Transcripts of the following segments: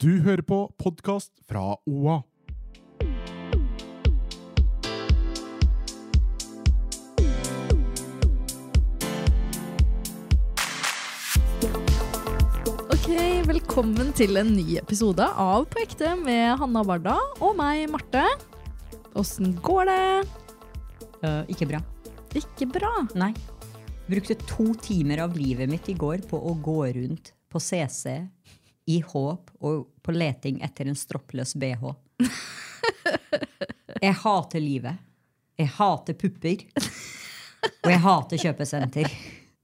Du hører på podkast fra OA. Ok, Velkommen til en ny episode av På ekte med Hanna Barda og meg, Marte. Åssen går det? Uh, ikke bra. Ikke bra. Nei. Brukte to timer av livet mitt i går på å gå rundt på CC i håp og på leting etter en stroppløs bh. Jeg hater livet. Jeg hater pupper. Og jeg hater kjøpesenter.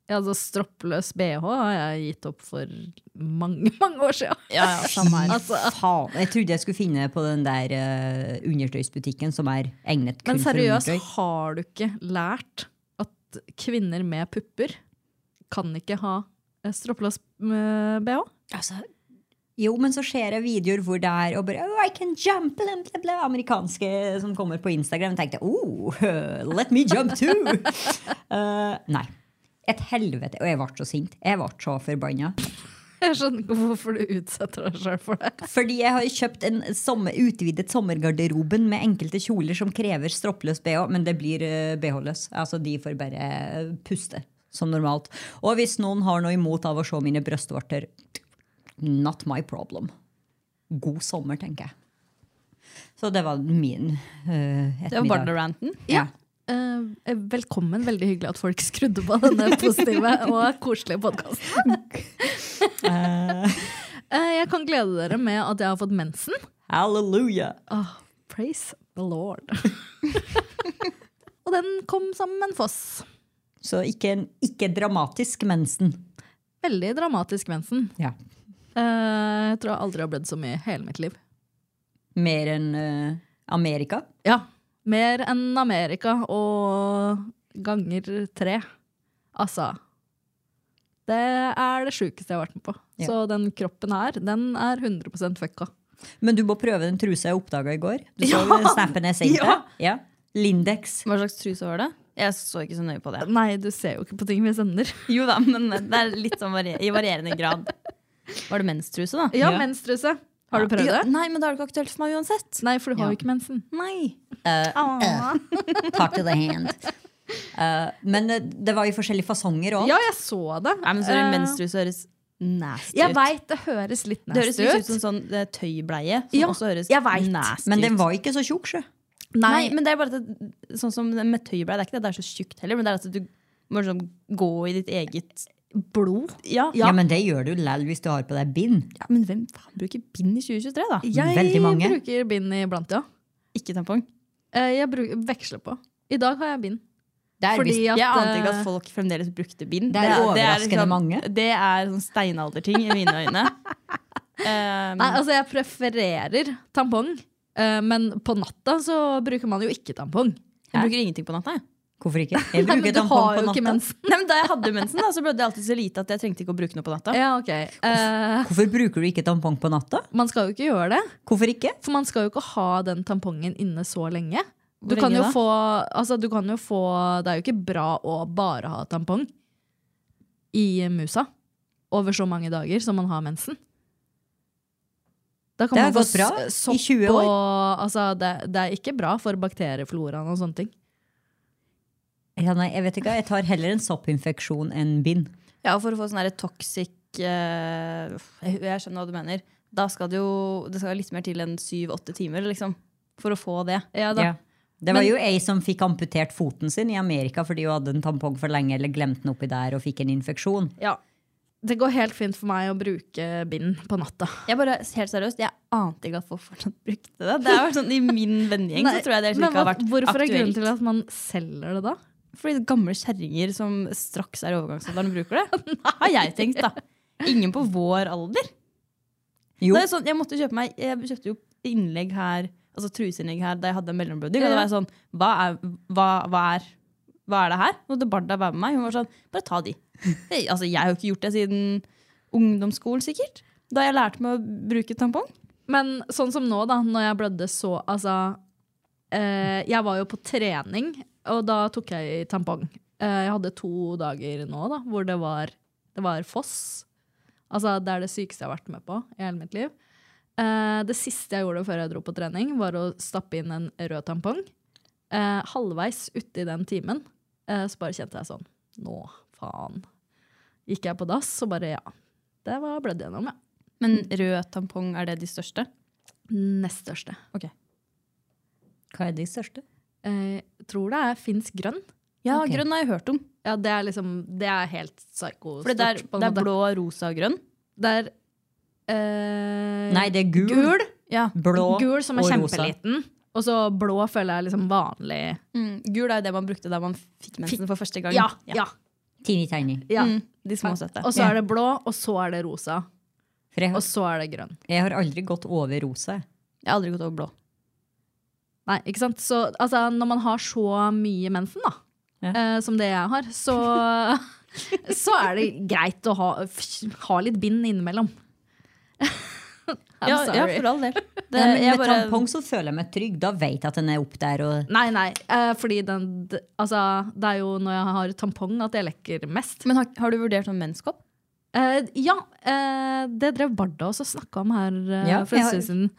Ja, altså Stroppløs bh har jeg gitt opp for mange, mange år siden. Ja, ja, samme her. Altså, Faen. Jeg trodde jeg skulle finne på den der uh, undertøysbutikken som er egnet kun men for seriøst, har du ikke lært at kvinner med pupper kan ikke ha eh, stroppløs eh, bh? Altså, jo, men så ser jeg videoer hvor det er og bare, oh, I can jump, bla, bla, bla, amerikanske som kommer på Instagram. Og tenkte oh, let me jump too! uh, nei. Et helvete. Og jeg ble så sint. Jeg ble så forbanna. Jeg skjønner ikke hvorfor du utsetter deg sjøl for det. Fordi jeg har kjøpt en sommer, utvidet sommergarderoben med enkelte kjoler som krever stroppløs bh, men det blir uh, bh-løs. Altså, de får bare puste som normalt. Og hvis noen har noe imot av å se mine brystvorter, not my problem. God sommer, tenker jeg. Så det var min uh, ettermiddag. Det var barneranten? Ja. Uh, velkommen. Veldig hyggelig at folk skrudde på denne positive og koselige podkasten. jeg kan glede dere med at jeg har fått mensen. Halleluja! Oh, praise the lord. og den kom sammen med en foss. Så ikke, en, ikke dramatisk mensen. Veldig dramatisk mensen. Ja. Eh, jeg tror jeg aldri har blødd så mye i hele mitt liv. Mer enn uh, Amerika. Ja. Mer enn Amerika og ganger tre. Altså Det er det sjukeste jeg har vært med på. Ja. Så den kroppen her, den er 100% fucka. Men du må prøve den trusa jeg oppdaga i går. Du Ja! så snappen jeg sendte? Ja! Ja. Lindex. Hva slags truse var det? Jeg så ikke så nøye på det. Nei, du ser jo ikke på ting vi sender. Jo da, men det er litt sånn varier i varierende grad. Var det menstruse, da? Ja, Ja. menstruse. Har du prøvd Ja, det? nei, men da er det ikke aktuelt for meg uansett. Nei, for du har Ja. jo ikke mensen. Nei. Talk to the hand. Uh, men det var i forskjellige fasonger òg. Ja, jeg så det. nei men så er det menstruse høres nasty Jeg ut. veit det høres litt Det høres litt ut. ut som sånn tøybleie, som Ja, også høres jeg vet. nasty Men den var ikke så tjukk, sjø. Nei, men det er bare at det, sånn som med tøybleie, det er ikke det det er så tjukt heller, men det er at du må liksom gå i ditt eget blod. Ja, Ja. men det gjør du lell hvis du har på deg bind. Ja, men hvem faen bruker bind i 2023, da? Jeg Veldig mange. bruker bind iblant, ja. Ikke tampong. Eh, Jeg bruker, veksler på. I dag har jeg bind. Det er, at Jeg ante ikke eh, at folk fremdeles brukte bind. Det er overraskende mange. Det er sånn steinalderting i mine øyne. Um, Nei, altså jeg prefererer tampong, eh, men på natta så bruker man jo ikke tampong. jeg bruker ingenting på natta. Jeg. Hvorfor ikke? Jeg bruker du tampong har på natta. ikke mensen. Nei, men Da jeg hadde mensen, da, så ble det alltid så lite at jeg trengte ikke å bruke noe på natta. Ja, ok. Eh, Hvorfor bruker du ikke tampong på natta? man skal jo ikke gjøre det, Hvorfor ikke? for man skal jo ikke ha den tampongen inne så lenge. Du lenge kan, jo da? få, altså, du kan jo få Det er jo ikke bra å bare ha tampong i musa over så mange dager som man har mensen. Det har gått bra i 20 år. og altså, det, det er ikke bra for bakteriefloraen og sånne ting. Ja, nei, jeg vet ikke, jeg tar heller en soppinfeksjon enn bind. Ja, For å få sånn toxic uh, jeg, jeg skjønner hva du mener. Da skal det jo det skal litt mer til enn syv-åtte timer liksom, for å få det. Ja, da. Ja. Det var Men- jo ei som fikk amputert foten sin i Amerika fordi hun hadde en tampong for lenge eller glemte den oppi der og fikk en infeksjon. Ja. Det går helt fint for meg å bruke bind på natta. Jeg bare, helt seriøst, jeg ante ikke at folk fortsatt brukte det. Det har vært sånn I min vennegjeng så tror jeg det ikke har vært Hvorfor er grunnen til at man selger det da? Fordi gamle kjerringer som straks er i overgangsalderen, bruker det. Har jeg tenkt, da. Ingen på vår alder. Jo. Det er sånn, jeg måtte kjøpe meg Jeg kjøpte jo innlegg her, altså truseinnlegg her da jeg hadde mellombrødring. Og det var sånn hva er, hva, hva, er, hva er det her? Og det Barda var med meg. Hun var sånn Bare ta de. Jeg, altså, jeg har jo ikke gjort det siden ungdomsskolen, sikkert. Da jeg lærte meg å bruke tampong. Men sånn som nå, da, når jeg blødde så Altså, eh, jeg var jo på trening, og da tok jeg tampong. Eh, jeg hadde to dager nå da, hvor det var, det var foss. Altså, det er det sykeste jeg har vært med på i hele mitt liv. Eh, det siste jeg gjorde før jeg dro på trening, var å stappe inn en rød tampong. Eh, halvveis uti den timen så bare kjente jeg sånn Nå, faen. Gikk jeg på dass, så bare ja. Det var blødd gjennom, ja. Men rød tampong, er det de største? Nest største. Ok. Hva er de største? Eh, tror det er finsk grønn. Ja, okay. grønn har jeg hørt om. Ja, det er liksom Det er helt psykostort. For det er, på en det er måte. blå, rosa og grønn. Det er eh, Nei, det er gul, gul. Ja. blå Gul som er og rosa. kjempeliten. Og så blå føler jeg er liksom vanlig. Mm, gul er jo det man brukte da man fikk mensen for første gang. Ja, ja, Teeny tiny. ja. Mm, de små søte. Og så er det blå, og så er det rosa. Har, Og så er det grønn. jeg har aldri gått over rosa. Jeg har aldri gått over blå. Nei, ikke sant? Så altså, når man har så mye mensen, da, Ja. eh, som det jeg har, så, så er det greit å ha, ha litt bind innimellom. I'm Ja, ja, for all del. Det, Nei, men jeg med bare- tampong så føler jeg meg trygg. Da vet jeg at den er opp der. Og Nei, nei, eh, fordi den d- Altså, det er jo når jeg har tampong at jeg lekker mest. Men har, har du vurdert sånn menskopp? Eh, ja, eh, det drev Barda også snakka om her eh, Ja, for en stund siden.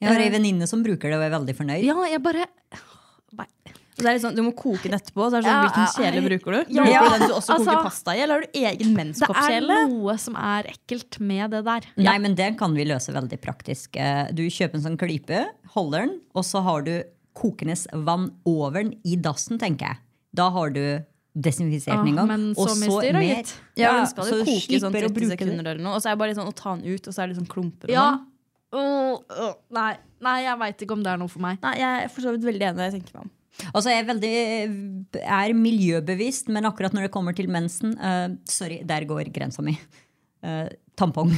Jeg har ei venninne som bruker det og er veldig fornøyd. Ja, jeg bare sånn, du må koke den etterpå. Så er det sånn, Ja, hvilken ja, kjele bruker du? ja. Bruker du den du også Altså, koker pasta i, eller har du egen Det er noe som er ekkelt med det der. Nei, men det kan vi løse veldig praktisk. Eh, Du kjøper en sånn klype, holder den, og så har du kokende vann over den i dassen, tenker jeg. Da har du desinfisert den en gang. men så mye styr, gitt. Ja, Ja, så du koke i sånn slipper å 30 bruke det. sekunder eller noe. Og så er det bare sånn å ta den ut, og så er det sånn klumper. Ja. Nei, nei, jeg veit ikke om det er noe for meg. Nei, jeg er for så vidt veldig enig. Jeg tenker meg om. Altså, jeg er veldig er miljøbevisst, men akkurat når det kommer til mensen uh, Sorry, der går grensa mi. Eh, tampong.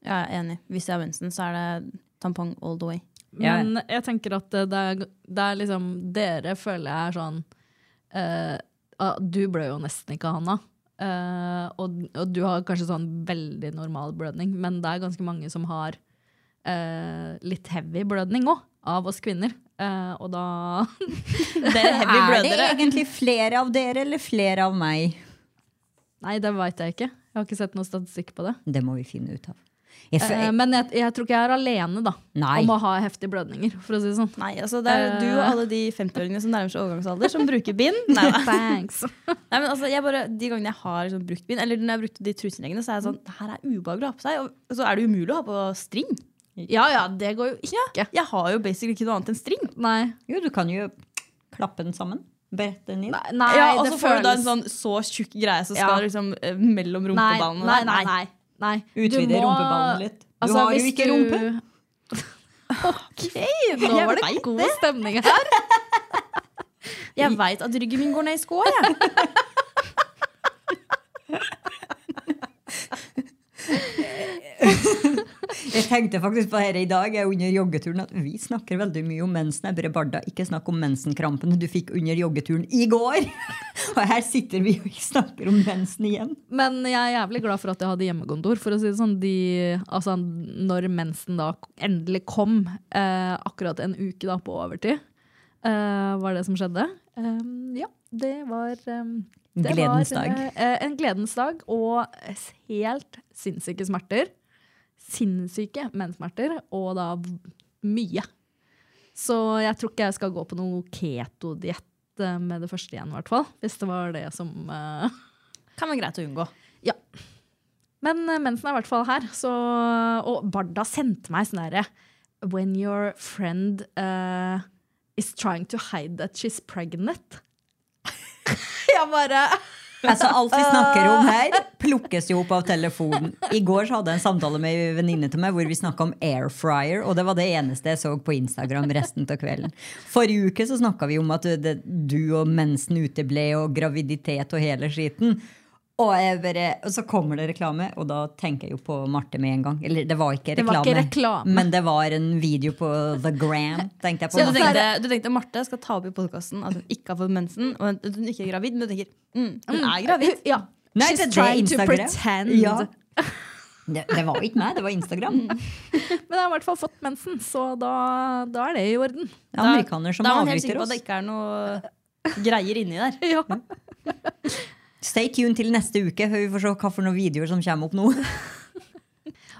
Jeg er enig. Hvis jeg har mensen, så er det tampong all the way. Ja. Men jeg tenker at det er, det er liksom Dere føler jeg er sånn eh, ah, Du blør jo nesten ikke, Hanna. Eh, og, og du har kanskje sånn veldig normal blødning, men det er ganske mange som har uh, litt heavy blødning òg, av oss kvinner. Uh, og da Det er heavy Er det egentlig flere av dere eller flere av meg? Nei, det veit jeg ikke. Jeg har ikke sett noe statistikk på det. Det må vi finne ut av. Jeg, Eh, men jeg, jeg tror ikke jeg er alene da, Nei. om å ha heftige blødninger. for å si det sånn. Nei, altså det er du og alle de 50-åringene som nærmer seg overgangsalder, som bruker bind. Nei. Thanks. Nei, men altså, jeg bare, De gangene jeg har liksom brukt bind, eller når jeg har brukt de truseleggene, så er jeg sånn Det her er ubehagelig å ha på seg. Og så er det umulig å ha på string. Ja ja, det går jo ikke. Jeg har jo basically ikke noe annet enn string. Nei. Jo, du kan jo klappe den sammen. Brette den inn. Nei, nei ja, og så får du da en sånn så tjukk greie som skal Ja. liksom eh, mellom rumpeballene. nei, nei, nei, nei, nei. Utvide må- rumpeballen litt. Du Altså, har jo ikke du- rumpe. Ok, nå Jeg var det god god stemning her. Jeg veit at ryggen min går ned i skoa, jeg. Jeg tenkte faktisk på dette i dag jeg, under joggeturen at vi snakker veldig mye om mensen. Jeg bare Barda, ikke snakk om mensenkrampene du fikk under joggeturen i går. Og her sitter vi og snakker om mensen igjen. Men jeg er jævlig glad for at jeg hadde hjemmekontor. For å si det sånn, de, altså, når mensen da endelig kom, eh, akkurat en uke da på overtid, eh, var det som skjedde. Eh, ja, det var eh, det Gledens var, dag. eh, en gledens dag og helt sinnssyke smerter. Sinnssyke menssmerter, og da mye. Så jeg tror ikke jeg skal gå på noe ketodiett eh, med det første igjen, i hvert fall. Hvis det var det som uh... Kan være greit å unngå. Ja. Men uh, mensen er i hvert fall her. Så, og Barda sendte meg sånn herre When your friend uh, is trying to hide that she's pregnant. Jeg bare Altså, alt vi snakker om her, plukkes jo opp av telefonen. I går så hadde jeg en samtale med en venninne til meg hvor vi snakka om air fryer, og det var det eneste jeg så på Instagram resten av kvelden. Forrige uke så snakka vi om at du og mensen uteble, og graviditet og hele skiten. Og, bare, og så kommer det reklame, og da tenker jeg jo på Marte med en gang. Eller det var ikke reklame, Det var ikke reklame. men det var en video på The Gram. tenkte jeg på. Så du tenkte, du tenkte Marte skal ta opp i podkasten at hun ikke har fått mensen, og at hun ikke er gravid, men du tenker mm, hun er gravid. Ja. Nei, She's det trying to pretend. Ja. Det, det var ikke meg, det var Instagram. Men jeg har i hvert fall fått mensen, så da, da er det i orden. Det er amerikanere som da er man helt sikker på at det ikke er noe greier inni der. Ja. Stay tuned til neste uke, før vi får se hva for noen videoer som kommer opp nå.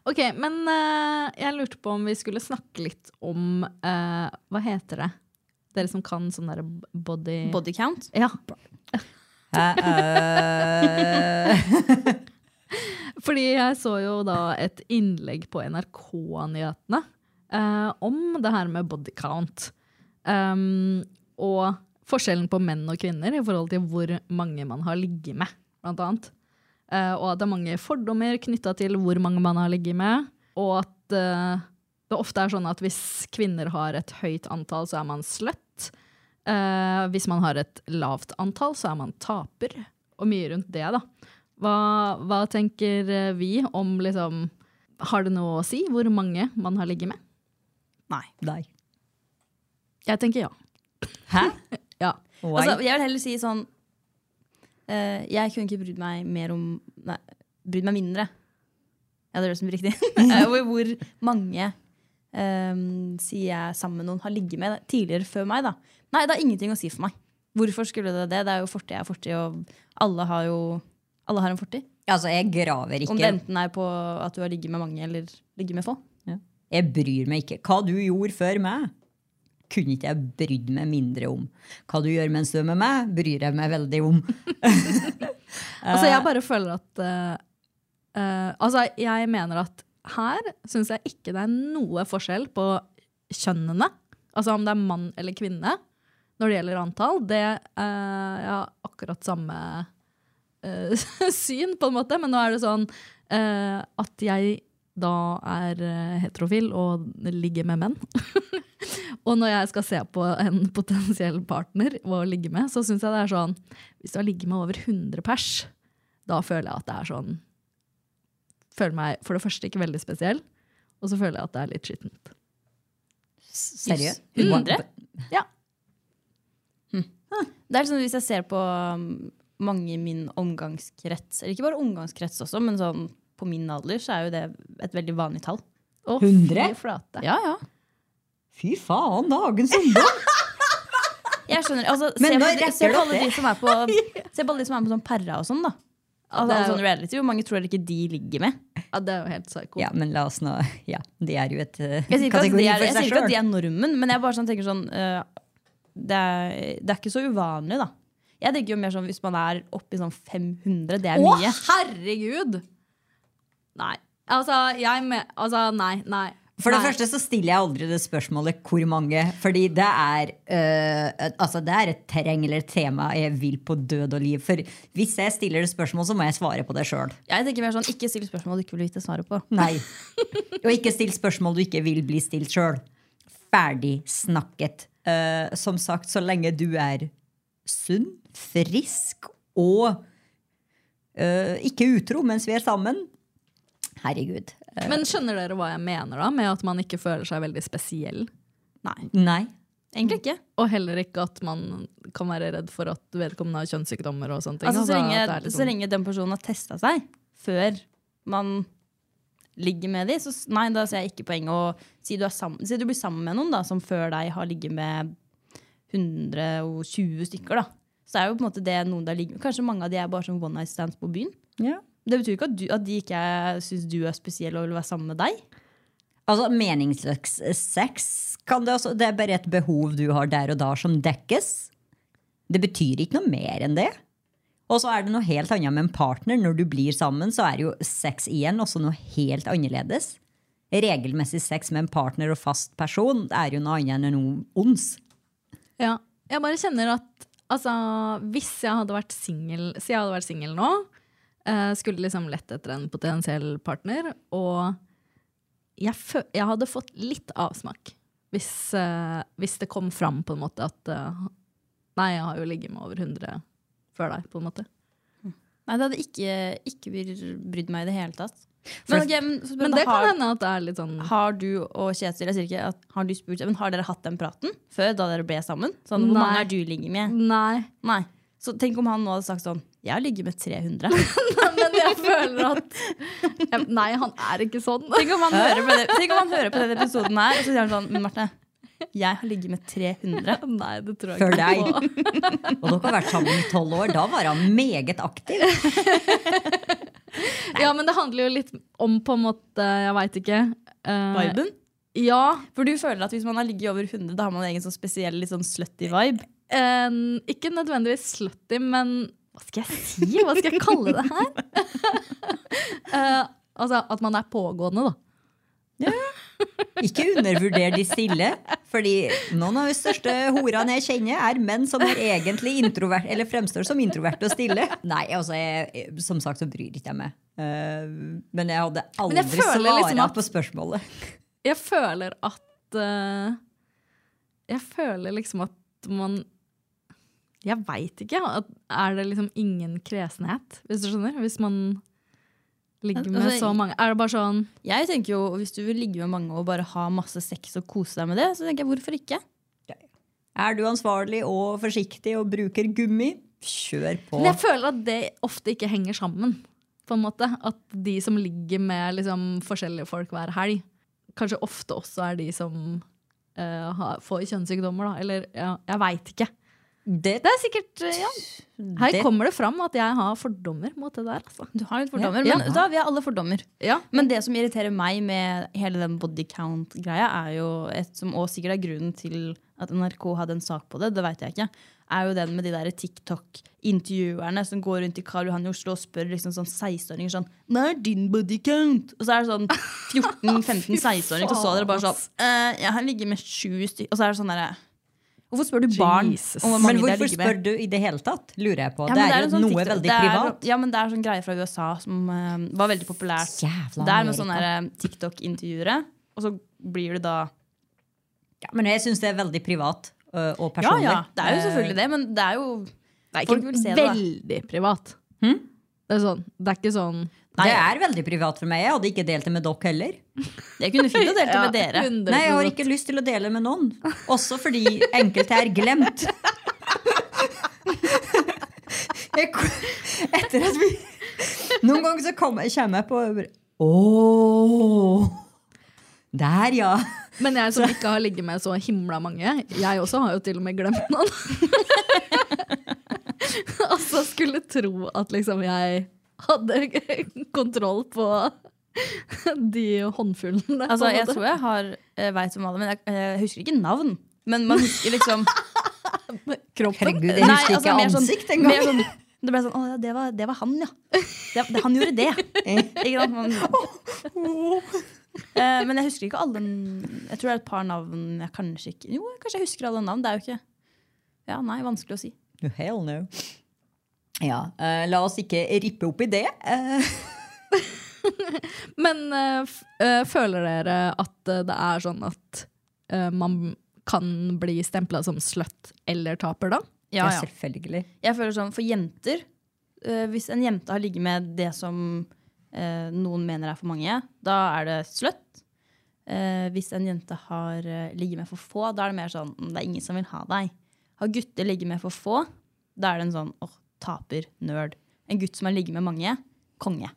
Ok, men uh, jeg lurte på om vi skulle snakke litt om uh, Hva heter det? Dere som kan sånn derre body... Body count. Ja, eh, fordi jeg så jo da et innlegg på NRK-nyhetene uh, om det her med body count. Um, og forskjellen på menn og kvinner i forhold til hvor mange man har ligget med, blant annet. Uh, og at det er mange fordommer knytta til hvor mange man har ligget med. Og at uh, det ofte er sånn at hvis kvinner har et høyt antall, så er man slutt. Uh, hvis man har et lavt antall, så er man taper. Og mye rundt det, da. Hva, hva tenker eh, vi om liksom Har det noe å si hvor mange man har ligget med? Nei. Nei. Jeg tenker ja. Hæ? Ja. Altså, jeg vil heller si sånn eh, Jeg kunne ikke brydd meg mer om Nei, brydd meg mindre. Ja, det som blir riktig. Eh, hvor, mange eh, sier jeg sammen med noen har ligget med tidligere før meg. da Nei, det har ingenting å si for meg. Hvorfor skulle det det? Det er jo fortid er fortid, og alle har jo alle har en fortid. altså, jeg graver Om ikke. det enten er på at du har ligget med mange eller ligget med få. Jeg bryr meg ikke. Hva du gjorde før meg, kunne ikke jeg brydd meg mindre om. Hva du gjør mens du er med meg, bryr jeg meg veldig om. Altså, jeg bare føler at uh, uh, Altså, jeg mener at her syns jeg ikke det er noe forskjell på kjønnene. Altså om det er mann eller kvinne når det gjelder antall. Det uh, Jeg har akkurat samme uh, syn, på en måte, men nå er det sånn uh, at jeg da er eh, heterofil og ligger med menn. og når jeg skal se på en potensiell partner å ligge med, så syns jeg det er sånn Hvis du har ligget med over 100 pers, da føler jeg at det er sånn Føler meg for det første ikke veldig spesiell, og så føler jeg at det er litt skittent. Seriøst? 100? Ja. Det er sånn Hvis jeg ser på um, mange i min omgangskrets, eller ikke bare omgangskrets også, men sånn på min alder, så er jo det et veldig vanlig tall. Og 100? Fy flate. Ja, ja. Fy faen, dagens ungdom! Jeg skjønner, altså, Men se, nå på, rekker se på alle de det. som er på Se på alle de som er på sånn perra og sånn, da. Altså, er jo- sånn reality, Hvor mange tror dere ikke de ligger med? Ja, det er jo helt psyko. Ja, men la oss nå Ja, det er jo et uh, Jeg sier ikke at kategori de er, for jeg seg sier ikke at de er normen, men jeg bare sånn, tenker sånn uh, det, er, det er ikke så uvanlig, da. Jeg tenker jo mer sånn Hvis man er oppe i sånn 500, det er Å, mye. herregud! Nei. Altså, jeg med, Altså, nei, nei. For det nei. første så stiller jeg aldri det spørsmålet hvor mange, fordi det er, øh, altså det er et terreng eller et tema jeg vil på død og liv. For hvis jeg stiller det spørsmål, så må jeg svare på det sjøl. Sånn, Ikke still spørsmål du ikke vil vite svaret på. Nei. Og ikke still spørsmål du ikke vil bli stilt sjøl. Ferdig snakket. Uh, som sagt, så lenge du er sunn, frisk og uh, ikke utro mens vi er sammen Herregud. Eh, Men skjønner dere hva jeg mener da, med at man ikke føler seg veldig spesiell? Nei, nei. egentlig ikke. Og heller ikke at man kan være redd for at vedkommende har kjønnssykdommer og sånne ting. Altså, så, lenge, liksom- så lenge den personen har testa seg før man ligger med dem, så nei, da ser jeg ikke poenget å si du, er sammen, si du blir sammen med noen da, som før deg har ligget med 120 stykker. da. Så er jo på en måte det noen der ligger med. Kanskje mange av de er bare som one night stands på byen. Ja. Det betyr ikke at, du, at de ikke syns du er spesiell og vil være sammen med deg. Altså, Meningsløs sex kan det, også, det er bare et behov du har der og da som dekkes. Det betyr ikke noe mer enn det. Og så er det noe helt annet med en partner. Når du blir sammen, så er jo sex igjen også noe helt annerledes. Regelmessig sex med en partner og fast person det er jo noe annet enn noe ons. Ja, jeg bare kjenner at altså, hvis jeg hadde vært singel nå, skulle liksom lett etter en potensiell partner, og jeg, jeg hadde fått litt avsmak hvis, uh, hvis det kom fram på en måte at uh, Nei, jeg har jo ligget med over 100 før deg, på en måte. Nei, det hadde ikke, ikke brydd meg i det hele tatt. Men, okay, men, så- Men det kan hende at det er litt sånn har du og Kjetil jeg sier ikke at, har, du spurt, men har dere hatt den praten før, da dere ble sammen? Sånn, Hvor Nei. mange er du ligget med? Nei. Nei. Så tenk om han nå hadde sagt sånn Jeg har ligget med 300. Men jeg føler at Nei, han er ikke sånn. Tenk om han hører på, det, tenk om han hører på denne episoden her, og så sier han sånn Men Marte, jeg har ligget med 300. Nei, det tror jeg Før ikke deg. på. Og dere har vært sammen i tolv år. Da var han meget aktiv. Ja, men det handler jo litt om på en måte Jeg veit ikke. eh, Viben. Ja. For du føler at hvis man har ligget over 100, da har man en egen sånn spesiell litt sånn slutty vibe. eh, ikke nødvendigvis slutty, men hva skal jeg si? Hva skal jeg kalle det her? uh, altså at man er pågående, da. Ja. Ikke undervurder de stille. Fordi noen av de største horene jeg kjenner, er menn som er egentlig introvert, eller fremstår som introverte og stille. Nei, altså, jeg, som sagt så bryr ikke jeg meg. Uh, men jeg hadde jeg aldri føler svara liksom på spørsmålet. Jeg føler at uh, Jeg føler liksom at man Jeg veit ikke. Er det liksom ingen kresenhet, hvis du skjønner? Hvis man ligger med Altså, så mange. Er det bare sånn Jeg tenker jo, Hvis du vil ligge med mange og bare ha masse sex og kose deg med det, så tenker jeg hvorfor ikke? Er du ansvarlig og forsiktig og bruker gummi, kjør på. Men jeg føler at det ofte ikke henger sammen. På en måte. At de som ligger med liksom, forskjellige folk hver helg, kanskje ofte også er de som uh, får kjønnssykdommer. Da. Eller ja, jeg veit ikke. Det, Det er sikkert eh, ja. Her det- kommer det fram at jeg har fordommer mot det der. Altså. Du har litt fordommer, Ja. men da, vi har alle fordommer. Ja. Men det som irriterer meg med hele den body count-greia, er jo et som også sikkert er grunnen til at NRK hadde en sak på det, det vet jeg ikke, er jo den med de der TikTok-intervjuerne som går rundt i Karl Johan i Oslo og spør liksom sånn 16-åringer sånn Hva er din body count? Og så er det sånn 14-15-16-åringer, og så er det bare sånn «Eh, Jeg har ligget med sju stykker. Og så er det sånn derre Hvorfor spør du barn Jesus. om hvor men mange de har med? ligget med? spør du i det hele tatt? Lurer jeg på. Ja, det men er, jo sånn noe TikTok- veldig det er- privat. Ja, men det er sånn greie fra USA som uh, var veldig populært. Jævla Det er med sånne der, eh, TikTok-intervjuere, og så blir du da Ja, men jeg syns det er veldig privat uh, og personlig. ja, ja. det er jo selvfølgelig det, men det er jo Det er Folk vil se det, da. veldig privat. Hm? Det, er sånn, det er ikke sånn Det er veldig privat for meg. Jeg hadde ikke delt det med dere heller. Jeg kunne fint ha delt det Ja, med dere. 100%. Nei, jeg har ikke lyst til å dele med noen. Også fordi enkelte er glemt. Jeg, etter at vi Noen ganger så kommer kommer jeg på Ååå! Der, ja. Men jeg som ikke har ligget med så himla mange, jeg også har jo til og med glemt noen. altså skulle tro at liksom jeg hadde kontroll på de håndfullene. Altså, jeg tror jeg har uh, veit om alle, men jeg, jeg husker ikke navn. Men man husker liksom Kroppen. Herregud, jeg husker ikke altså, mer sånn- ansikt engang. mer sånn, Det ble sånn Å ja, det var, det var han, ja. Det, det, han gjorde det. Ikke sant? Man, Eh, men jeg husker ikke alle Jeg tror det er et par navn jeg kanskje ikke Jo, kanskje jeg husker alle navn. Det er jo ikke Ja, nei, vanskelig å si. Hell no. Ja, uh, la oss ikke rippe opp i det. Uh. Men eh, føler dere at det er sånn at man kan bli stempla som slut eller taper da? Ja, ja, selvfølgelig. Jeg føler sånn, For jenter Hvis en jente har ligget med det som noen mener er for mange, da er det slut. Hvis en jente har ligget med for få, da er det mer sånn "Mm, det er ingen som vil ha deg. Har gutter ligget med for få, da er det en sånn åh, taper, nerd. En gutt som har ligget med mange, konge.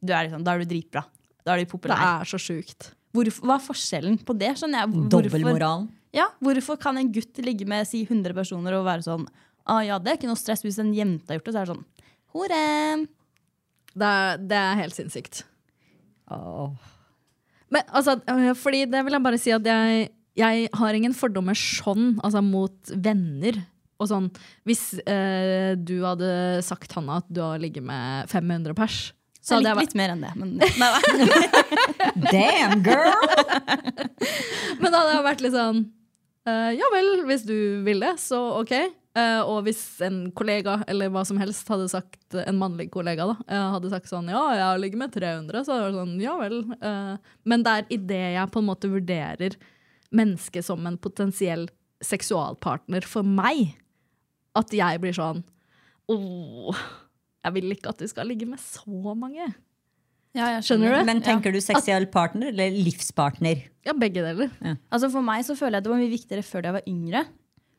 Du er liksom, da er du dritbra. Da er du populær. Det er så sjukt. Hvorfor, hva er forskjellen på det? skjønner jeg? Dobbeltmoralen. ja, hvorfor kan en gutt ligge med si 100 personer og være sånn ah, ja, det er ikke noe stress hvis en jente har gjort det, så er det sånn hore. Det er, det er helt sinnssykt. Oh. Men altså, øh, fordi det vil jeg bare si at jeg, jeg har ingen fordommer sånn, altså mot venner. Og sånn, hvis eh, du hadde sagt, Hanna, at du har ligget med 500 pers, så hadde jeg litt mer enn det. Men. Damn, girl! men da hadde jeg vært litt sånn øh, Ja vel, hvis du vil det, så ok. Eh, og hvis en kollega eller hva som helst hadde sagt, en mannlig kollega da, eh, hadde sagt sånn ja, jeg har ligget med 300, så hadde det vært sånn ja vel. eh, men det er idet jeg på en måte vurderer mennesket som en potensiell seksualpartner for meg, at jeg blir sånn åh, Jeg vil ikke at du skal ligge med så mange. Ja, jeg Skjønner du? Men tenker du seksuell partner eller livspartner? Ja, begge deler. Altså For meg så føler jeg det var mye viktigere før jeg var yngre.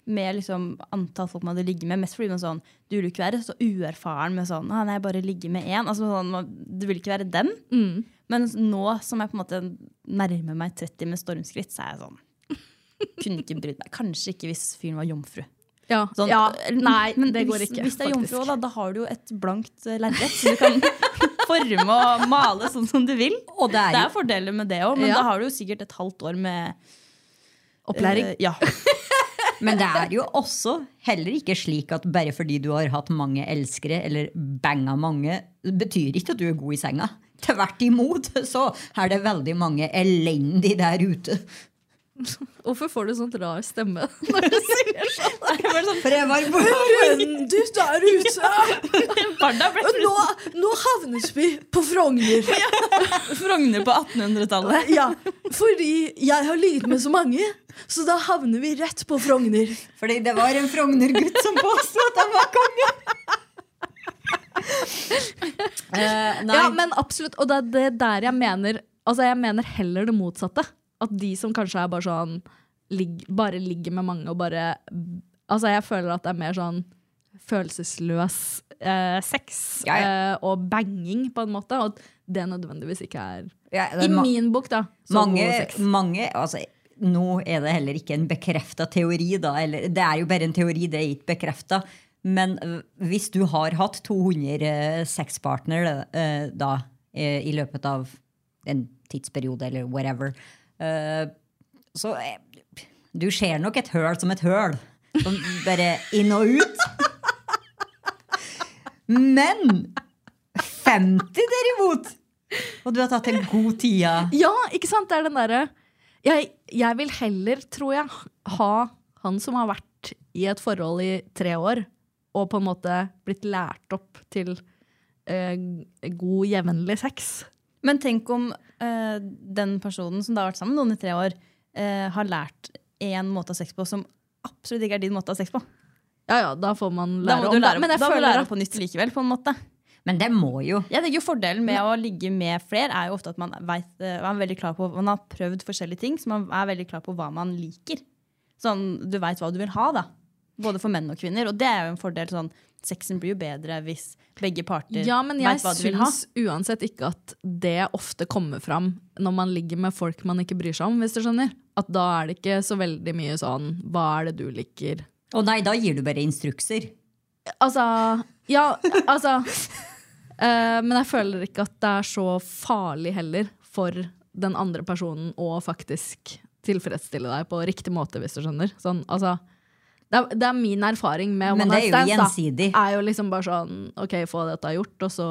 Med liksom antall folk man hadde ligget med. Mest fordi man sånn, du vil ikke være så uerfaren med sånn ah, nei, jeg bare ligger med én. Altså, sånn, du vil ikke være den. Mm. Men nå som jeg på en måte nærmer meg 30 med stormskritt, så er jeg sånn Kunne ikke brydd meg. Kanskje ikke hvis fyren var jomfru. Ja, Sånn, ja Nei, men det går hvis, ikke. Hvis det er jomfru, da, da har du jo et blankt eh, lerret, så du kan forme og male sånn som du vil. Og det er Det er fordeler med det òg, men Ja. da har du jo sikkert et halvt år med Opplæring. Uh, ja. Men det er jo også heller ikke slik at bare fordi du har hatt mange elskere, eller banga mange, betyr ikke at du er god i senga. Tvert imot så er det veldig mange elendige der ute. Hvorfor får du sånn rar stemme når du sier sånn? For jeg var Du der ute! Ble Nå, nå havnet vi på Frogner. Frogner på 1800-tallet. Ja, fordi jeg har ligget med så mange, så da havner vi rett på Frogner. Fordi det var en Frogner-gutt som påstod at han var konge. Uh. Ja, men absolutt. Og det er det der jeg mener Altså, jeg mener heller det motsatte. At de som kanskje er bare sånn lig, Bare ligger med mange og bare Altså, jeg føler at det er mer sånn følelsesløs eh, sex Ja, ja. Eh, og banging, på en måte. Og at det nødvendigvis ikke er Ja, er I min bok, da. Så mange, mange altså, Nå er det heller ikke en bekrefta teori, da. Eller, det er jo bare en teori, det er ikke bekrefta. Men hvis du har hatt 200 uh, sexpartnere da, eh, i løpet av en tidsperiode eller whatever, så eh, Du ser nok et høl som et høl. Som bare inn og ut. Men 50 derimot! Og du har tatt en god tida. Ja, ikke sant? Det er den derre jeg, jeg vil heller, tror jeg, ha han som har vært i et forhold i tre år, og på en måte blitt lært opp til eh, god, jevnlig sex. Men tenk om eh, den personen som da har vært sammen med noen i tre år, eh, har lært én måte å ha sex på som absolutt ikke er din måte å ha sex på. Ja, ja, da får man Da lære om det. Men jeg da føler lære på nytt likevel. på en måte. Men det må jo. Jeg tenker jo Fordelen med å ligge med flere er jo ofte at man, vet, eh, man er veldig klar på Man har prøvd forskjellige ting, så man er veldig klar på hva man liker. Sånn, Du veit hva du vil ha, da. Både for menn og kvinner. Og det er jo en fordel. sånn, Sexen blir jo bedre hvis begge parter Ja, men jeg vet hva de vil ha. syns uansett ikke at det ofte kommer fram når man ligger med folk man ikke bryr seg om, hvis du skjønner. At da er det ikke så veldig mye sånn Hva er det du liker? Å nei, da gir du bare instrukser. Altså Ja, altså uh, Men jeg føler ikke at det er så farlig heller for den andre personen å faktisk tilfredsstille deg på riktig måte, hvis du skjønner. Sånn, altså, det, er, det er min erfaring med Men det er jo gjensidig. Er jo liksom bare sånn OK, få dette gjort, og så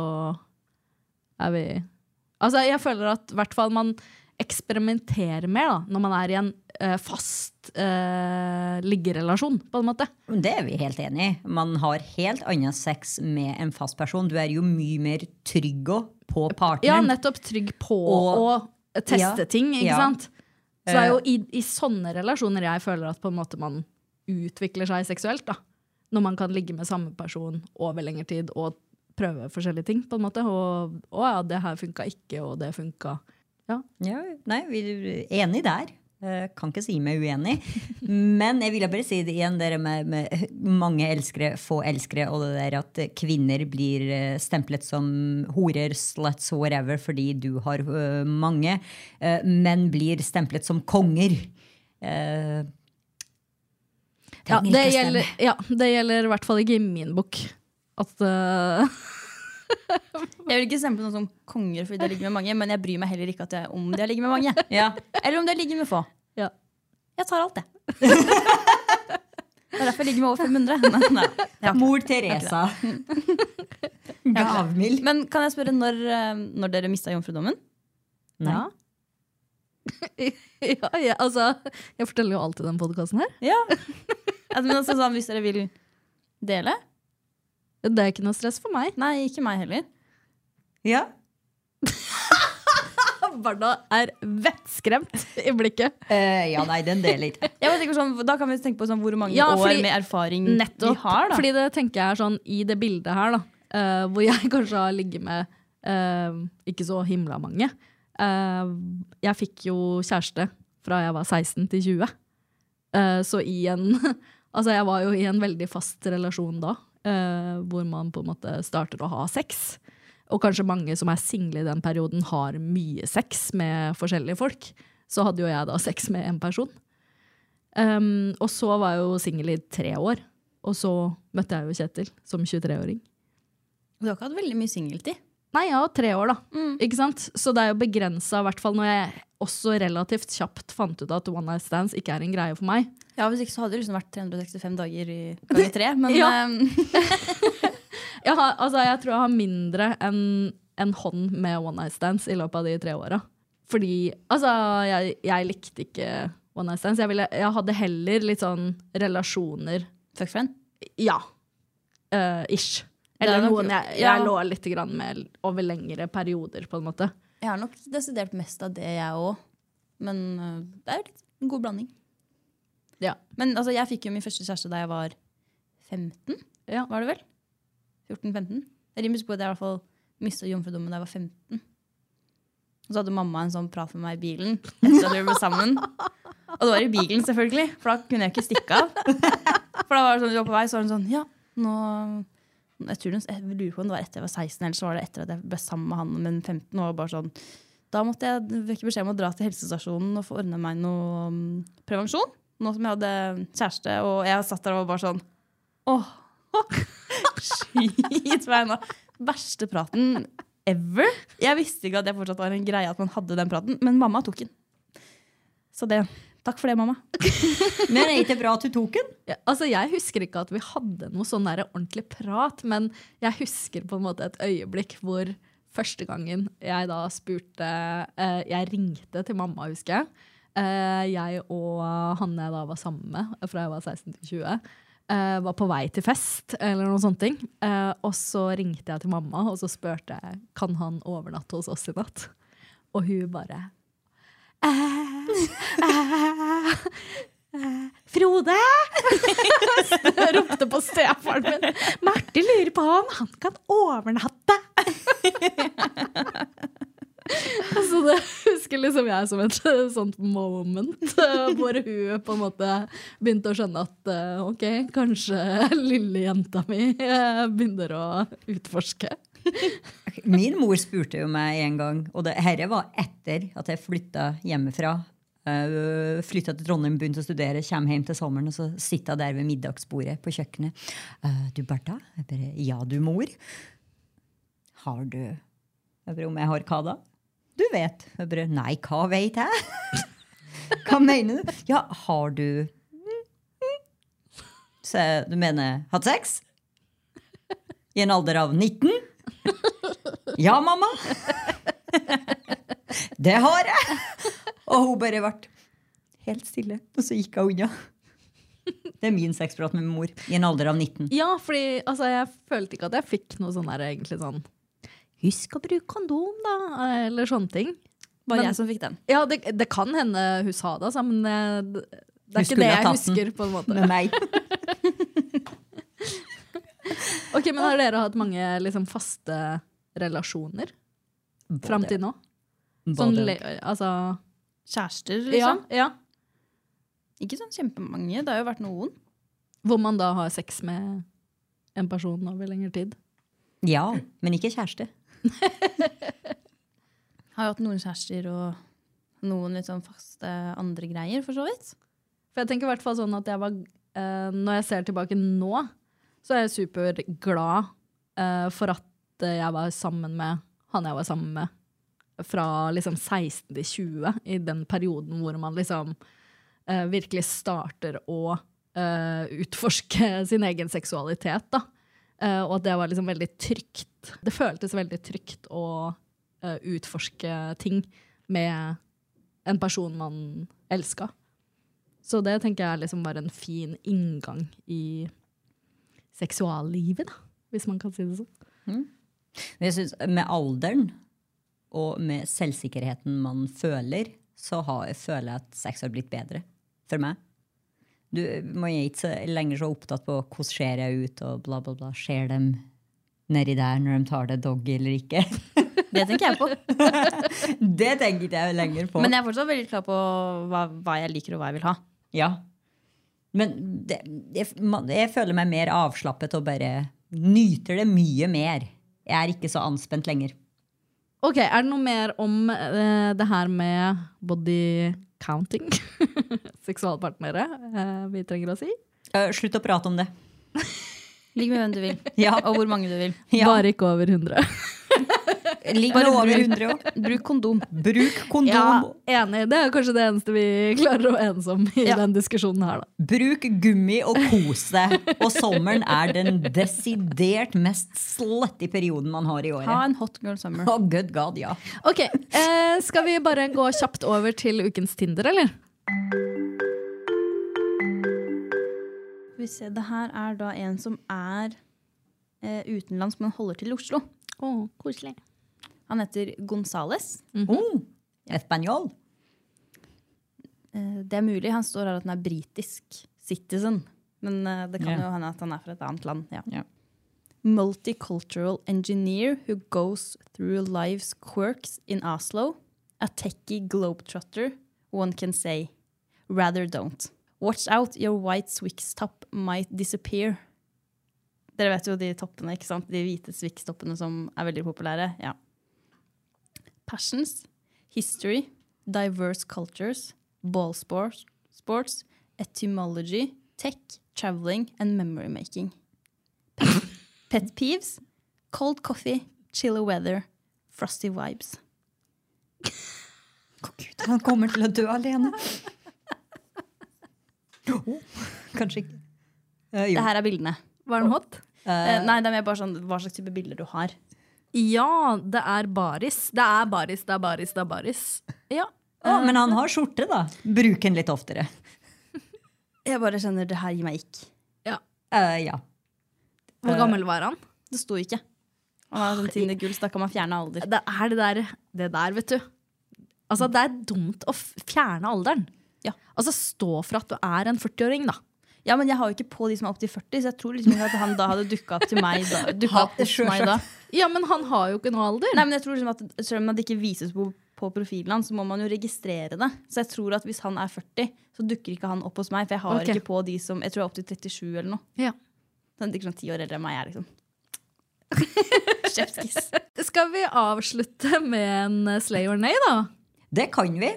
er vi Altså, jeg føler at i hvert fall man eksperimenterer mer da, når man er i en uh, fast uh, liggerelasjon, på en måte. Det er vi helt enig i. Man har helt annen sex med en fast person. Du er jo mye mer trygg på på Ja, nettopp trygg på Og- å teste Ja, ting, ikke ja. sant? Så det er jo i, i sånne relasjoner jeg føler at på en måte man utvikler seg seksuelt. da. Når man kan ligge med samme person over lengre tid og prøve forskjellige ting. på en måte. Og å ja, det her funka ikke, og det funka. Ja. Ja, nei, vi er enig der. Jeg Kan ikke si meg uenig. Men jeg ville bare si det igjen, dere med, med mange elskere, få elskere, og det der at kvinner blir eh, stemplet som horer, sluts, whatever, fordi du har eh, mange. Eh, menn blir stemplet som konger. Ja, det gjelder, ja, det gjelder i hvert fall ikke i min bok. At uh... Jeg vil ikke stemme på noen som konger fordi de ligger med mange, men jeg bryr meg heller ikke at jeg, om de har ligget med mange. Ja. Eller om de har ligget med få. Ja. Jeg tar alt, jeg. Det er derfor jeg ligger med over 500. Nei, nei, jeg. Mor Teresa. Gavmild. Men kan jeg spørre når, eh, når dere mista jomfrudommen? Ja. ja, ja, altså Jeg forteller jo alltid den podkasten her. Ja. Altså, altså, sånn, hvis dere vil dele? Det er ikke noe stress for meg. Nei, ikke meg heller. Ja. Barna er vettskremt i blikket. Uh, ja, nei, den deler ikke. Tenker sånn, da kan vi tenke på sånn, hvor mange Ja, år med erfaring Nettopp. vi har. da. Fordi det tenker jeg er sånn i det bildet her, da. uh, hvor jeg kanskje har ligget med uh, ikke så himla mange. Jeg fikk jo kjæreste fra jeg var 16 til 20. Eh, så i en Altså, jeg var jo i en veldig fast relasjon da, eh, hvor man på en måte starter å ha sex. Og kanskje mange som er single i den perioden, har mye sex med forskjellige folk. Så hadde jo jeg da sex med en person. Um, og så var jeg jo singel i tre år. Og så møtte jeg jo Kjetil som 23-åring. Du har ikke hatt veldig mye singeltid. Nei, jeg ja, tre år, da. Ikke sant? Så det er jo begrensa, i hvert fall når jeg også relativt kjapt fant ut at one night stands ikke er en greie for meg. Ja, Hvis ikke så hadde det liksom vært 365 dager i ganger tre. Men Ja. ehm, Jeg, har, altså, jeg tror jeg har mindre enn en hånd med one night stands i løpet av de tre åra. Fordi altså, jeg, jeg likte ikke one night stands. Jeg, ville, jeg hadde heller litt sånn relasjoner Fuck friend? Ja. Uh, ish. Er Eller nok- noen jeg, jeg ja. lå litt grann med over lengre perioder, på en måte. Jeg har nok desidert mest av det, jeg òg. Men uh, det er jo litt en god blanding. Ja. Men altså, jeg fikk jo min første kjæreste da jeg var 15, Ja. var det vel? 14-15. Jeg sikker på at jeg i hvert fall mista jomfrudommen da jeg var 15. Og så hadde mamma en sånn prat med meg i bilen etter at vi ble sammen. Og det var i bilen, selvfølgelig, for da kunne jeg ikke stikke av. For da var det sånn, vi var på vei, så var hun sånn Ja, nå jeg, tror, jeg lurer på om det var etter jeg var 16, eller så var det etter at jeg ble sammen med han men 15. Og bare sånn, da måtte jeg vekke beskjed om å dra til helsestasjonen og få ordna meg noe um, prevensjon. Nå som jeg hadde kjæreste, og jeg satt der og var bare sånn Åh, Skyt meg nå. Verste praten ever. Jeg visste ikke at det fortsatt var en greie at man hadde den praten, men mamma tok den. Så det, takk for det, mamma. Men er det ikke bra at du tok den? Ja, altså, jeg husker ikke at vi hadde noe sånn der ordentlig prat, men jeg husker på en måte et øyeblikk hvor første gangen jeg da spurte eh, Jeg ringte til mamma, husker jeg. Eh, jeg og han jeg da var sammen med fra jeg var 16 til 20, Uh, var på vei til fest eller noen sånne ting. Uh, og så ringte jeg til mamma og så spurte jeg kan han overnatte hos oss i natt. Og hun bare eh, eh, eh, Frode! Jeg ropte på stefaren min. Marte lurer på om han kan overnatte. Så det husker liksom jeg som et sånt moment, eh, hvor hun på en måte begynte å skjønne at eh, ok, kanskje lille jenta mi eh, begynner å utforske. Min mor spurte jo meg en gang, og det her var etter at jeg flytta hjemmefra. Uh, flytta til Trondheim, begynte å studere, kommer hjem til sommeren, og så sitter jeg der ved middagsbordet på kjøkkenet. Uh, du, Bertha? Jeg bare, ja, du, mor. Har du Jeg bare, om jeg har hva da? Du vet. Jeg bare, nei, hva vet jeg? hva mener du? Ja, har du Så du mener hatt sex? I en alder av 19? Ja, mamma. Det har jeg. Og hun bare ble helt stille, og så gikk hun unna. Det er min sexprat med min mor i en alder av 19. Ja, fordi altså, jeg følte ikke at jeg fikk noe sånn der egentlig sånn Husk å bruke kondom, da, eller sånne ting. Var Men- jeg som fikk den. Ja, det, det kan hende hun sa det, altså, men eh, det, det er ikke det jeg husker. på en måte. Med meg. Ok, Men har dere hatt mange liksom, faste relasjoner fram til nå? Sånn, le- altså Kjærester, ja, liksom. ja. Ikke sånn kjempemange. Det har jo vært noen. Hvor man da har sex med en person over lengre tid. Ja, men ikke kjæreste. Har jo hatt noen kjærester og noen litt sånn faste andre greier, for så vidt. For jeg tenker i hvert fall sånn at jeg var uh, Når jeg ser tilbake nå, så er jeg superglad uh, for at eh, jeg var sammen med han jeg var sammen med fra liksom 16 til 20, i den perioden hvor man liksom uh, virkelig starter å utforske sin egen seksualitet. da. Eh, og at det var liksom veldig trygt. Det føltes veldig trygt å uh, utforske ting med en person man elska. Så det tenker jeg liksom var en fin inngang i seksuallivet, da, hvis man kan si det sånn. Mm. jeg synes, med alderen og med selvsikkerheten man føler, så har, føler jeg at sex har blitt bedre for meg. Du man er ikke så lenger så opptatt på hvordan ser jeg ut, og bla, bla, bla. Ser de nedi der når de tar det doggy eller ikke. Det tenker jeg på. det tenker ikke jeg lenger på. Men jeg er fortsatt veldig klar på hva, hva jeg liker og hva jeg vil ha. Ja. Men det, jeg, jeg føler meg mer avslappet og bare nyter det mye mer. Jeg er ikke så anspent lenger. Ok, Er det noe mer om uh, det her med body counting? Seksualpartnere uh, vi trenger å si? Uh, slutt å prate om det. Ligg med hvem du vil. Ja. Og hvor mange du vil. Ja. Bare ikke over 100. Ligg med over bruk- 100 år. Bruk kondom. Bruk kondom. Ja, enig. Det er kanskje det eneste vi klarer å enes om i Ja. den diskusjonen her, da. Bruk gummi og kos deg. Og sommeren er den desidert mest slutty perioden man har i året. Ha en hot girl summer. Oh, good god, ja. Ok, eh, Skal vi bare gå kjapt over til ukens Tinder, eller? Se, det her er da en som er eh, utenlands, men holder til i Oslo. Å, koselig. Han heter Gonzales. Oh, Espanjol. Eh, det er mulig. Han står her at han er britisk citizen. Men eh, det kan yeah. jo hende at han er fra et annet land. Ja. Yeah. Multicultural engineer who goes through life's quirks in Oslo. A techie globetrotter, one can say. Rather don't. Watch out, your white Swix top might disappear. Dere vet jo de toppene, ikke sant? De hvite Swix-toppene som er veldig populære. Ja. Passions, history, diverse cultures, ball sports, sports etymology, tech, traveling and memory making. Pet, pet peeves, cold coffee, chilly weather, frosty vibes. Å, Gud, han kommer til å dø alene. Oh, kanskje ikke. Uh, jo. Det her er bildene. Var den hot? Uh, nei, det er bare sånn hva slags type bilder du har. Ja, det er baris. Det er baris, det er baris, det er baris. Ja. Å, men han har skjorte, da. Bruk den litt oftere. Jeg bare kjenner det her gir meg ikk. Uh, ja. Hvor gammel var han? Det sto ikke. Han var sånn tiende gull, så da kan man fjerne alder. Det er det der, det der vet du. Altså, det er dumt å fjerne alderen. Ja. Altså, stå for at du er en 40-åring, da. Ja, men jeg har jo ikke på de som er opp til 40, så jeg tror liksom ikke at han da hadde dukka opp til meg da. Opp hos meg da. Ja, men han har jo ikke noe alder. Nei, men jeg tror liksom at Selv om det ikke vises på, på profilen hans, så må man jo registrere det. Så jeg tror at hvis han er 40, så dukker ikke han opp hos meg. For jeg har okay. ikke på de som Jeg tror jeg er opp til 37 eller noe. Ja. Så han er ikke sånn ti år eldre enn meg, er liksom. Chefskiss. Skal vi avslutte med en slay or nay, da? Det kan vi.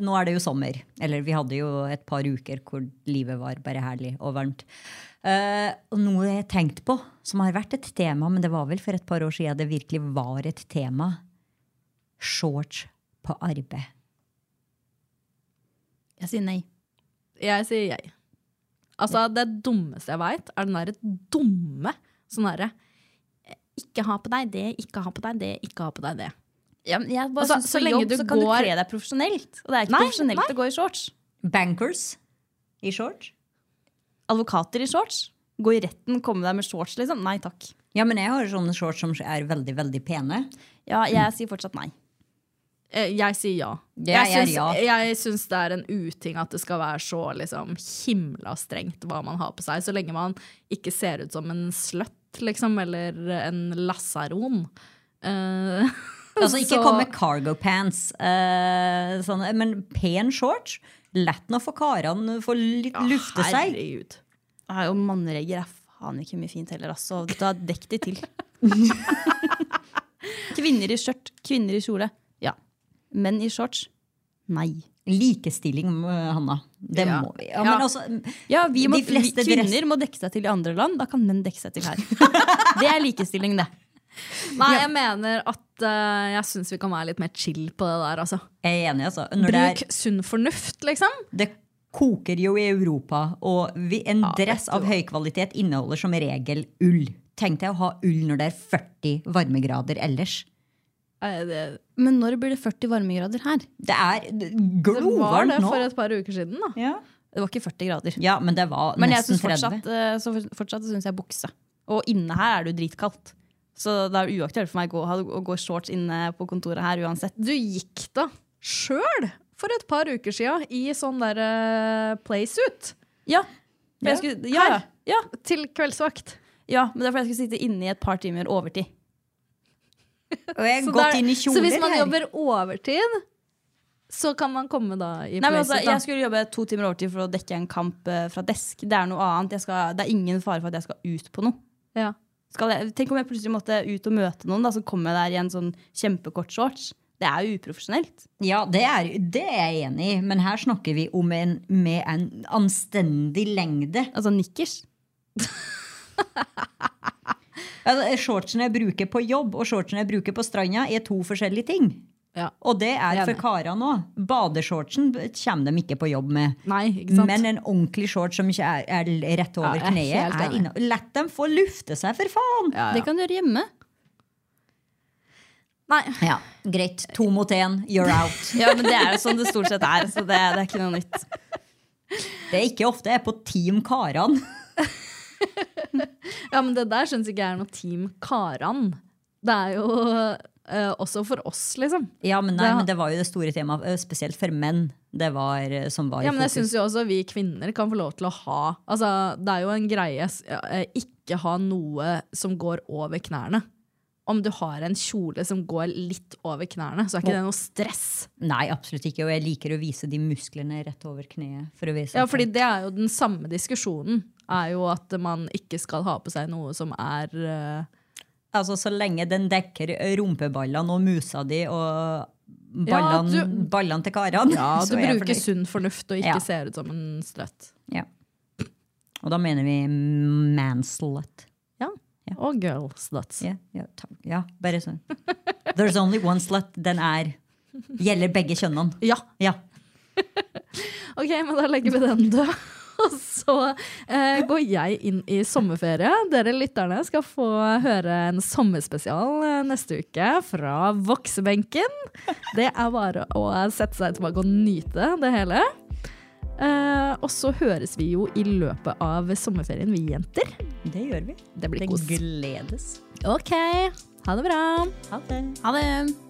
Nå er det jo sommer. Eller vi hadde jo et par uker hvor livet var bare herlig og varmt. Uh, og noe jeg har tenkt på, som har vært et tema, men det var vel for et par år siden det virkelig var et tema. Shorts på arbeid. Jeg sier nei. Jeg sier jeg. Altså, det dummeste jeg veit, er den derre dumme sånn derre eh, Ikke ha på deg det, ikke ha på deg det, ikke ha på deg det. Ja, men jeg bare Altså, synes så lenge jobb du så kan går- du kle deg profesjonelt. Og det er ikke Nei, profesjonelt nei. å gå i shorts. Bankers i shorts. Advokater i shorts. Gå i retten, komme deg med shorts, liksom. Nei takk. Ja, men jeg har sånne shorts som er veldig, veldig pene. Ja, jeg sier fortsatt nei. Eh, Jeg sier ja. Jeg Jeg syns, ja. jeg syns det er en uting at det skal være så liksom, himla strengt hva man har på seg, så lenge man ikke ser ut som en sløtt, liksom, eller en lasaron. Eh, Altså ikke så- kom med cargo pants, uh, sånn, men pen shorts. Lett nå for karene få litt lufte seg. Herregud. Jeg har jo manneregger er faen ikke mye fint heller, altså. Da dekk de til. kvinner i skjørt, kvinner i kjole. Ja. Menn i shorts. Nei. Likestilling, Hanna. Det Ja. må vi. Ja, Ja. men altså, Ja, vi må, Kvinner må dekke seg til i andre land, da kan menn dekke seg til her. det er likestilling, det. Nei, jeg mener at uh, jeg syns vi kan være litt mer chill på det der, altså. jeg er enig, altså. Når Bruk er, sunn fornuft, liksom. det koker jo i Europa, og vi, en Ja, dress av høy kvalitet inneholder som regel ull. Tenk deg å ha ull når det er 40 varmegrader ellers. Men når blir det 40 varmegrader her? Det er glovarmt nå. det var det for et par uker siden, da. Ja. Det var ikke 40 grader. ja, men det var Men nesten synes fortsatt, 30. eh, så for- fortsatt syns jeg bukse. Og inne her er det jo dritkaldt. Så det er uaktuelt for meg å gå, å gå shorts inne på kontoret her uansett. Du gikk da sjøl for et par uker sia i sånn der uh, playsuit. Ja. Jeg skulle, ja, Her. Ja. til kveldsvakt. ja, men det er fordi jeg skulle sitte inne i et par timer overtid. Og jeg har gått der- inn i så hvis man her. jobber overtid, så kan man komme da i Nei, men altså, da. jeg skulle jobbe to timer overtid for å dekke en kamp eh, fra desk. Det er noe annet. Jeg skal, det er ingen fare for at jeg skal ut på noe. Ja. Skal jeg, tenk om jeg plutselig måtte ut og møte noen, da, så kommer jeg der i en sånn kjempekort shorts. Det er jo uprofesjonelt. Ja, det er, det er jeg enig i, men her snakker vi om en med en anstendig lengde. Altså nikkers. Altså, shortsen jeg bruker på jobb og shortsen jeg bruker på stranda, er to forskjellige ting. Ja. Og det er for karene òg. Badeshortsen kommer de ikke på jobb med. Nei, ikke sant? Men en ordentlig shorts som ikke er, er rett over Ja, er kneet, er inne. La dem få lufte seg, for faen! ja, Det kan du gjøre hjemme. Nei. Ja, Greit. To mot én, you're out. Ja, men Det er jo sånn det stort sett er. Så det, det er ikke noe nytt. Det er ikke ofte jeg er på Team Karan. Ja, men det der syns ikke jeg er noe Team Karan. Det er jo eh, også for oss, liksom. Ja, men, nei, Det men det var jo det store temaet, eh, spesielt for menn. Det var eh, som var Ja, men jeg syns jo også vi kvinner kan få lov til å ha Altså, det er jo en greie ikke ha noe som går over knærne. Om du har en kjole som går litt over knærne, så er ikke det noe stress. Nei, absolutt ikke. Og jeg liker å vise de musklene rett over kneet. For å vise Ja, fordi det er jo den samme diskusjonen. Er jo at man ikke skal ha på seg noe som er eh, Altså, Så lenge den dekker rumpeballene og musa di og Ja, ballene, du- ballene til karene, Ja, du er bruker sunn fornuft og ikke Ja. ser ut som en strøtt. Ja. Og da mener vi manslut. Ja. Og girl sluts. Ja, ja, ja, bare sånn. There's only one slut. Den er Gjelder begge kjønnene. Ja. Ja. Ok, men da legger vi den død. Og så eh, går jeg inn i sommerferie. Dere lytterne skal få høre en sommerspesial eh, neste uke fra voksebenken. Det er bare å sette seg tilbake og nyte det hele. Eh, og så høres vi jo i løpet av sommerferien, vi jenter. Det gjør vi. Det blir Det gledes. Ok, ha det bra. Ha det. Ha det.